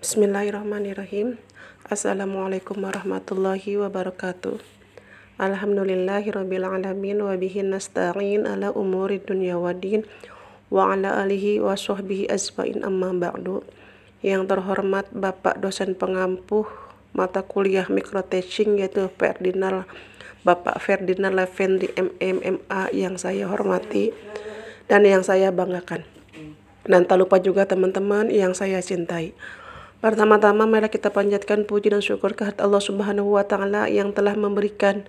Bismillahirrahmanirrahim. Assalamualaikum warahmatullahi wabarakatuh. Alhamdulillahirabbil alamin wa bihi nasta'in ala umuri dunya waddin wa ala alihi wa sahbihi ajmain amma ba'du. Yang terhormat Bapak dosen pengampuh mata kuliah microteaching yaitu Ferdinand Bapak Ferdinand Levendri MMMA yang saya hormati dan yang saya banggakan. Dan tak lupa juga teman-teman yang saya cintai. Pertama-tama mari kita panjatkan puji dan syukur kehadirat Allah Subhanahu wa taala yang telah memberikan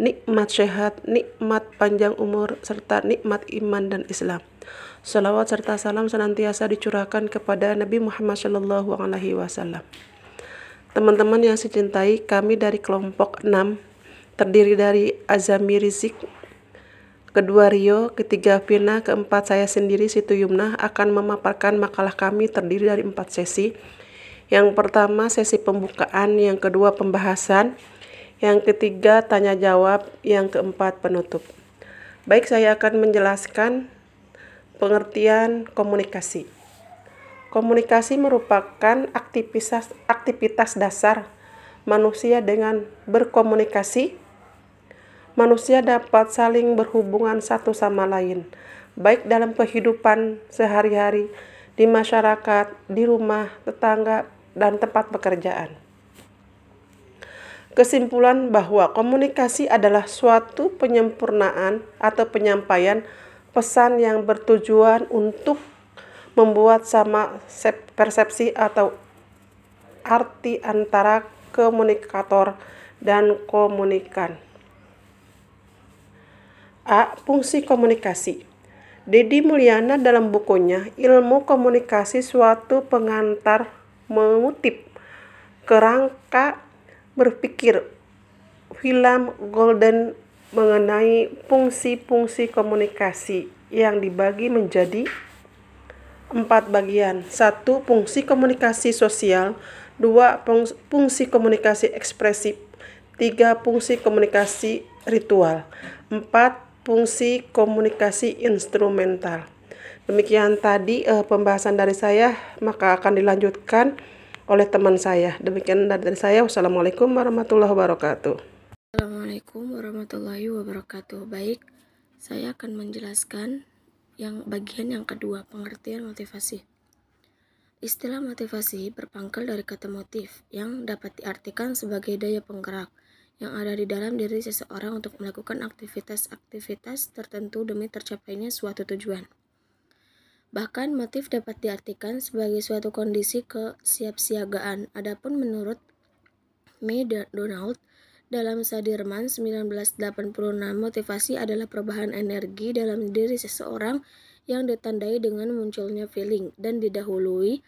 nikmat sehat, nikmat panjang umur serta nikmat iman dan Islam. Salawat serta salam senantiasa dicurahkan kepada Nabi Muhammad Shallallahu alaihi wasallam. Teman-teman yang saya cintai, kami dari kelompok 6 terdiri dari Azami Rizik, kedua Rio, ketiga Vina, keempat saya sendiri Situ Yumnah akan memaparkan makalah kami terdiri dari empat sesi yang pertama sesi pembukaan, yang kedua pembahasan, yang ketiga tanya jawab, yang keempat penutup. Baik, saya akan menjelaskan pengertian komunikasi. Komunikasi merupakan aktivitas aktivitas dasar manusia dengan berkomunikasi. Manusia dapat saling berhubungan satu sama lain, baik dalam kehidupan sehari-hari, di masyarakat, di rumah, tetangga, dan tempat pekerjaan. Kesimpulan bahwa komunikasi adalah suatu penyempurnaan atau penyampaian pesan yang bertujuan untuk membuat sama persepsi atau arti antara komunikator dan komunikan. A. Fungsi komunikasi. Dedi Mulyana dalam bukunya Ilmu Komunikasi Suatu Pengantar mengutip kerangka berpikir film Golden mengenai fungsi-fungsi komunikasi yang dibagi menjadi empat bagian. Satu, fungsi komunikasi sosial. Dua, fungsi komunikasi ekspresif. Tiga, fungsi komunikasi ritual. Empat, fungsi komunikasi instrumental. Demikian tadi uh, pembahasan dari saya, maka akan dilanjutkan oleh teman saya. Demikian dari saya. Wassalamualaikum warahmatullahi wabarakatuh. Assalamualaikum warahmatullahi wabarakatuh. Baik, saya akan menjelaskan yang bagian yang kedua, pengertian motivasi. Istilah motivasi berpangkal dari kata motif yang dapat diartikan sebagai daya penggerak yang ada di dalam diri seseorang untuk melakukan aktivitas-aktivitas tertentu demi tercapainya suatu tujuan. Bahkan motif dapat diartikan sebagai suatu kondisi kesiapsiagaan. Adapun menurut May Donald dalam Sadirman 1986, motivasi adalah perubahan energi dalam diri seseorang yang ditandai dengan munculnya feeling dan didahului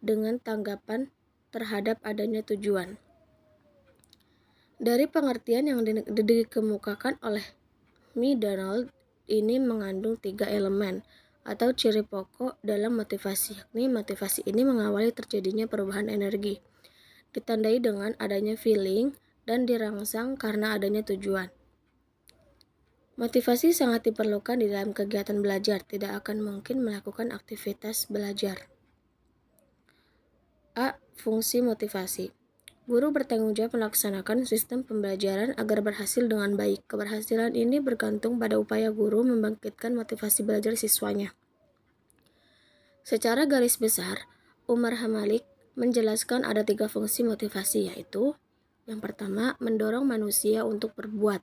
dengan tanggapan terhadap adanya tujuan. Dari pengertian yang dikemukakan oleh Mi Donald ini mengandung tiga elemen, atau ciri pokok dalam motivasi, yakni motivasi ini mengawali terjadinya perubahan energi, ditandai dengan adanya feeling dan dirangsang karena adanya tujuan. Motivasi sangat diperlukan di dalam kegiatan belajar, tidak akan mungkin melakukan aktivitas belajar. A. Fungsi motivasi Guru bertanggung jawab melaksanakan sistem pembelajaran agar berhasil dengan baik. Keberhasilan ini bergantung pada upaya guru membangkitkan motivasi belajar siswanya. Secara garis besar, Umar Hamalik menjelaskan ada tiga fungsi motivasi yaitu yang pertama, mendorong manusia untuk berbuat.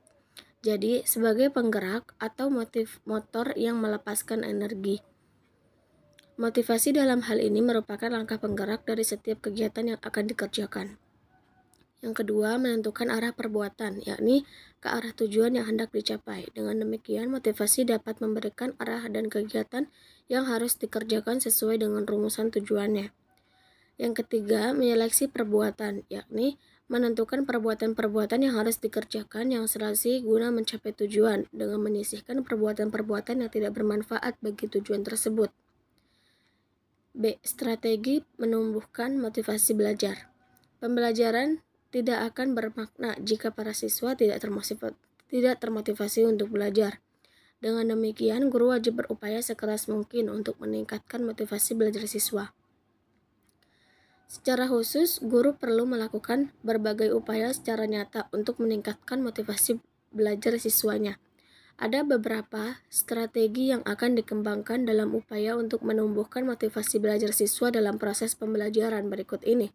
Jadi, sebagai penggerak atau motif motor yang melepaskan energi. Motivasi dalam hal ini merupakan langkah penggerak dari setiap kegiatan yang akan dikerjakan. Yang kedua, menentukan arah perbuatan, yakni ke arah tujuan yang hendak dicapai. Dengan demikian, motivasi dapat memberikan arah dan kegiatan yang harus dikerjakan sesuai dengan rumusan tujuannya. Yang ketiga, menyeleksi perbuatan, yakni menentukan perbuatan-perbuatan yang harus dikerjakan yang serasi guna mencapai tujuan dengan menyisihkan perbuatan-perbuatan yang tidak bermanfaat bagi tujuan tersebut. B. Strategi menumbuhkan motivasi belajar. Pembelajaran tidak akan bermakna jika para siswa tidak termotivasi, tidak termotivasi untuk belajar. Dengan demikian, guru wajib berupaya sekeras mungkin untuk meningkatkan motivasi belajar siswa. Secara khusus, guru perlu melakukan berbagai upaya secara nyata untuk meningkatkan motivasi belajar siswanya. Ada beberapa strategi yang akan dikembangkan dalam upaya untuk menumbuhkan motivasi belajar siswa dalam proses pembelajaran berikut ini.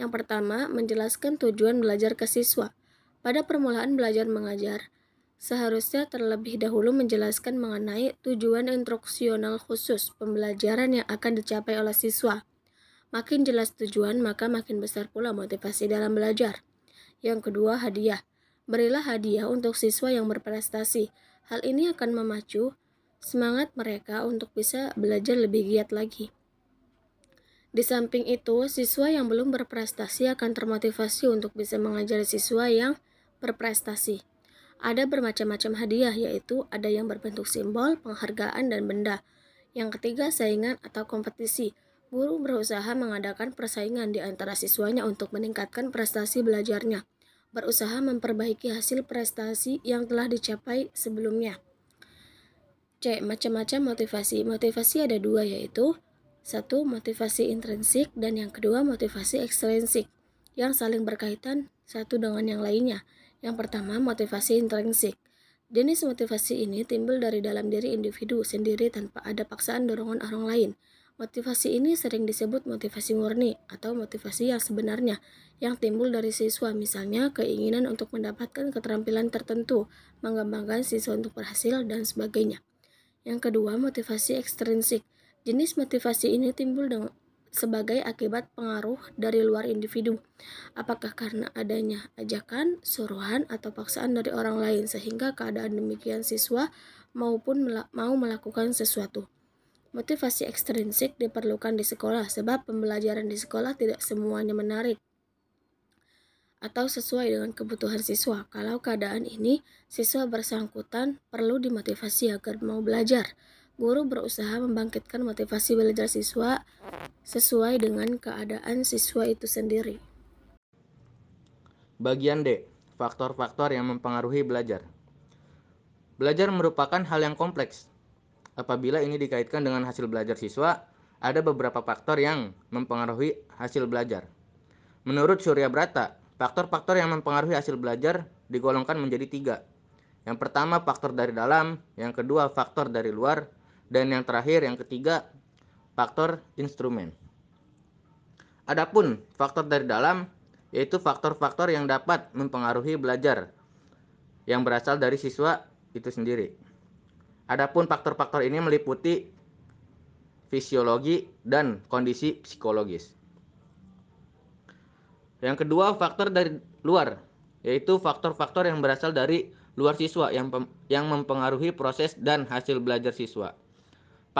Yang pertama, menjelaskan tujuan belajar ke siswa. Pada permulaan belajar mengajar, seharusnya terlebih dahulu menjelaskan mengenai tujuan instruksional khusus pembelajaran yang akan dicapai oleh siswa. Makin jelas tujuan, maka makin besar pula motivasi dalam belajar. Yang kedua, hadiah. Berilah hadiah untuk siswa yang berprestasi. Hal ini akan memacu semangat mereka untuk bisa belajar lebih giat lagi. Di samping itu, siswa yang belum berprestasi akan termotivasi untuk bisa mengajari siswa yang berprestasi. Ada bermacam-macam hadiah, yaitu ada yang berbentuk simbol, penghargaan, dan benda. Yang ketiga, saingan atau kompetisi. Guru berusaha mengadakan persaingan di antara siswanya untuk meningkatkan prestasi belajarnya, berusaha memperbaiki hasil prestasi yang telah dicapai sebelumnya. C. Macam-macam motivasi. Motivasi ada dua yaitu satu motivasi intrinsik dan yang kedua motivasi ekstrinsik yang saling berkaitan satu dengan yang lainnya. Yang pertama motivasi intrinsik. Jenis motivasi ini timbul dari dalam diri individu sendiri tanpa ada paksaan dorongan orang lain. Motivasi ini sering disebut motivasi murni atau motivasi yang sebenarnya yang timbul dari siswa misalnya keinginan untuk mendapatkan keterampilan tertentu, mengembangkan siswa untuk berhasil dan sebagainya. Yang kedua, motivasi ekstrinsik. Jenis motivasi ini timbul dengan sebagai akibat pengaruh dari luar individu. Apakah karena adanya ajakan, suruhan, atau paksaan dari orang lain sehingga keadaan demikian siswa maupun mau melakukan sesuatu. Motivasi ekstrinsik diperlukan di sekolah sebab pembelajaran di sekolah tidak semuanya menarik atau sesuai dengan kebutuhan siswa. Kalau keadaan ini, siswa bersangkutan perlu dimotivasi agar mau belajar. Guru berusaha membangkitkan motivasi belajar siswa sesuai dengan keadaan siswa itu sendiri. Bagian D. Faktor-faktor yang mempengaruhi belajar. Belajar merupakan hal yang kompleks, Apabila ini dikaitkan dengan hasil belajar siswa, ada beberapa faktor yang mempengaruhi hasil belajar. Menurut Surya Brata, faktor-faktor yang mempengaruhi hasil belajar digolongkan menjadi tiga. Yang pertama faktor dari dalam, yang kedua faktor dari luar, dan yang terakhir yang ketiga faktor instrumen. Adapun faktor dari dalam yaitu faktor-faktor yang dapat mempengaruhi belajar yang berasal dari siswa itu sendiri. Adapun faktor-faktor ini meliputi fisiologi dan kondisi psikologis. Yang kedua, faktor dari luar, yaitu faktor-faktor yang berasal dari luar siswa yang yang mempengaruhi proses dan hasil belajar siswa.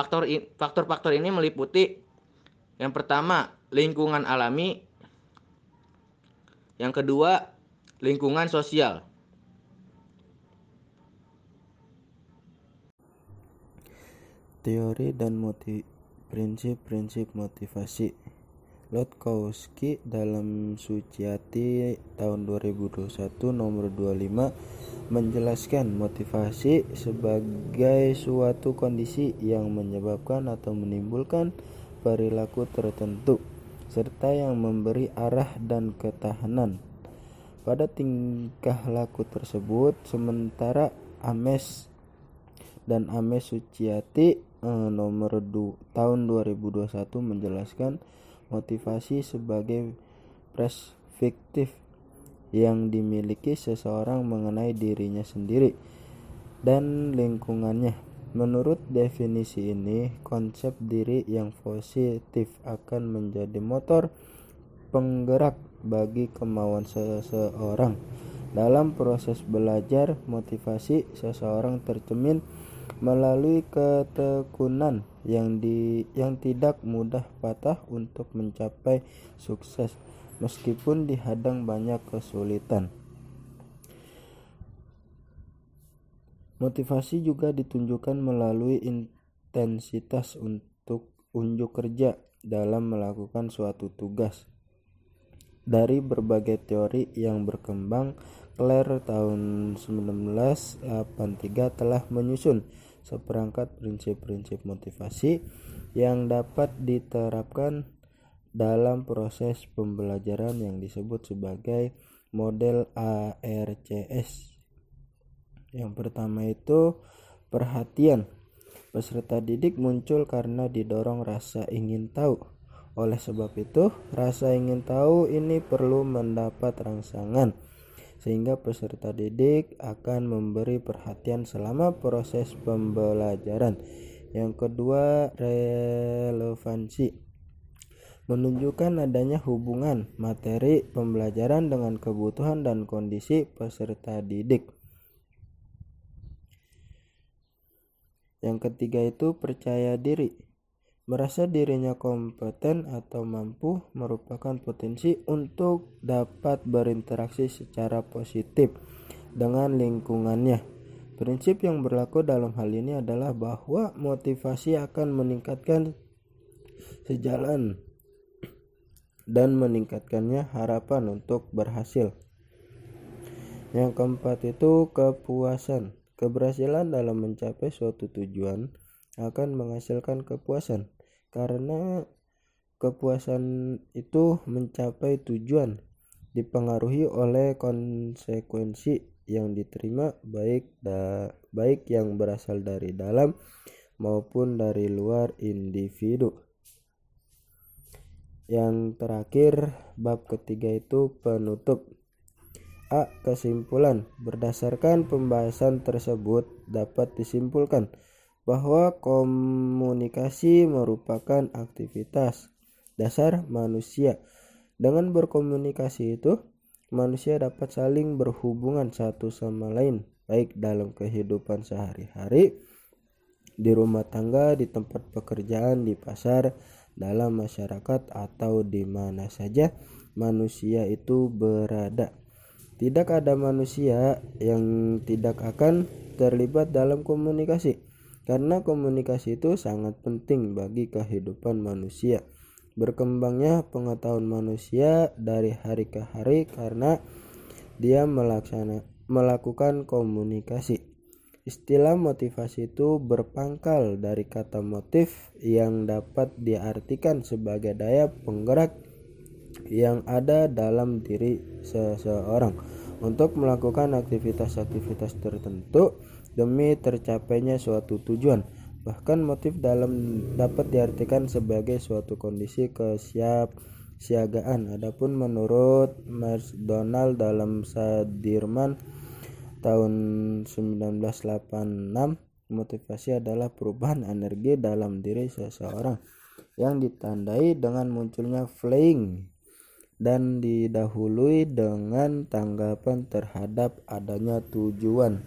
Faktor faktor-faktor ini meliputi yang pertama, lingkungan alami. Yang kedua, lingkungan sosial. Teori dan prinsip-prinsip motivasi Lotkowski dalam Suciati tahun 2021 nomor 25 menjelaskan motivasi sebagai suatu kondisi yang menyebabkan atau menimbulkan perilaku tertentu serta yang memberi arah dan ketahanan. Pada tingkah laku tersebut sementara Ames dan Ames Suciati eh, nomor du, tahun 2021 menjelaskan motivasi sebagai perspektif yang dimiliki seseorang mengenai dirinya sendiri dan lingkungannya. Menurut definisi ini, konsep diri yang positif akan menjadi motor penggerak bagi kemauan seseorang. Dalam proses belajar, motivasi seseorang tercemin melalui ketekunan yang di yang tidak mudah patah untuk mencapai sukses meskipun dihadang banyak kesulitan. Motivasi juga ditunjukkan melalui intensitas untuk unjuk kerja dalam melakukan suatu tugas. Dari berbagai teori yang berkembang, Claire tahun 1983 telah menyusun seperangkat prinsip-prinsip motivasi yang dapat diterapkan dalam proses pembelajaran yang disebut sebagai model ARCS. Yang pertama itu perhatian. Peserta didik muncul karena didorong rasa ingin tahu. Oleh sebab itu, rasa ingin tahu ini perlu mendapat rangsangan sehingga peserta didik akan memberi perhatian selama proses pembelajaran. Yang kedua, relevansi menunjukkan adanya hubungan materi pembelajaran dengan kebutuhan dan kondisi peserta didik. Yang ketiga itu percaya diri. Merasa dirinya kompeten atau mampu merupakan potensi untuk dapat berinteraksi secara positif dengan lingkungannya. Prinsip yang berlaku dalam hal ini adalah bahwa motivasi akan meningkatkan sejalan dan meningkatkannya harapan untuk berhasil. Yang keempat itu kepuasan. Keberhasilan dalam mencapai suatu tujuan akan menghasilkan kepuasan karena kepuasan itu mencapai tujuan dipengaruhi oleh konsekuensi yang diterima baik da, baik yang berasal dari dalam maupun dari luar individu. Yang terakhir, bab ketiga itu penutup. A. Kesimpulan. Berdasarkan pembahasan tersebut dapat disimpulkan bahwa komunikasi merupakan aktivitas dasar manusia. Dengan berkomunikasi itu, manusia dapat saling berhubungan satu sama lain, baik dalam kehidupan sehari-hari, di rumah tangga, di tempat pekerjaan, di pasar, dalam masyarakat atau di mana saja manusia itu berada. Tidak ada manusia yang tidak akan terlibat dalam komunikasi, karena komunikasi itu sangat penting bagi kehidupan manusia. Berkembangnya pengetahuan manusia dari hari ke hari karena dia melaksana, melakukan komunikasi. Istilah motivasi itu berpangkal dari kata motif yang dapat diartikan sebagai daya penggerak yang ada dalam diri seseorang untuk melakukan aktivitas-aktivitas tertentu demi tercapainya suatu tujuan. Bahkan motif dalam dapat diartikan sebagai suatu kondisi kesiap siagaan. Adapun menurut Mas Donald dalam Sadirman tahun 1986 motivasi adalah perubahan energi dalam diri seseorang yang ditandai dengan munculnya flying dan didahului dengan tanggapan terhadap adanya tujuan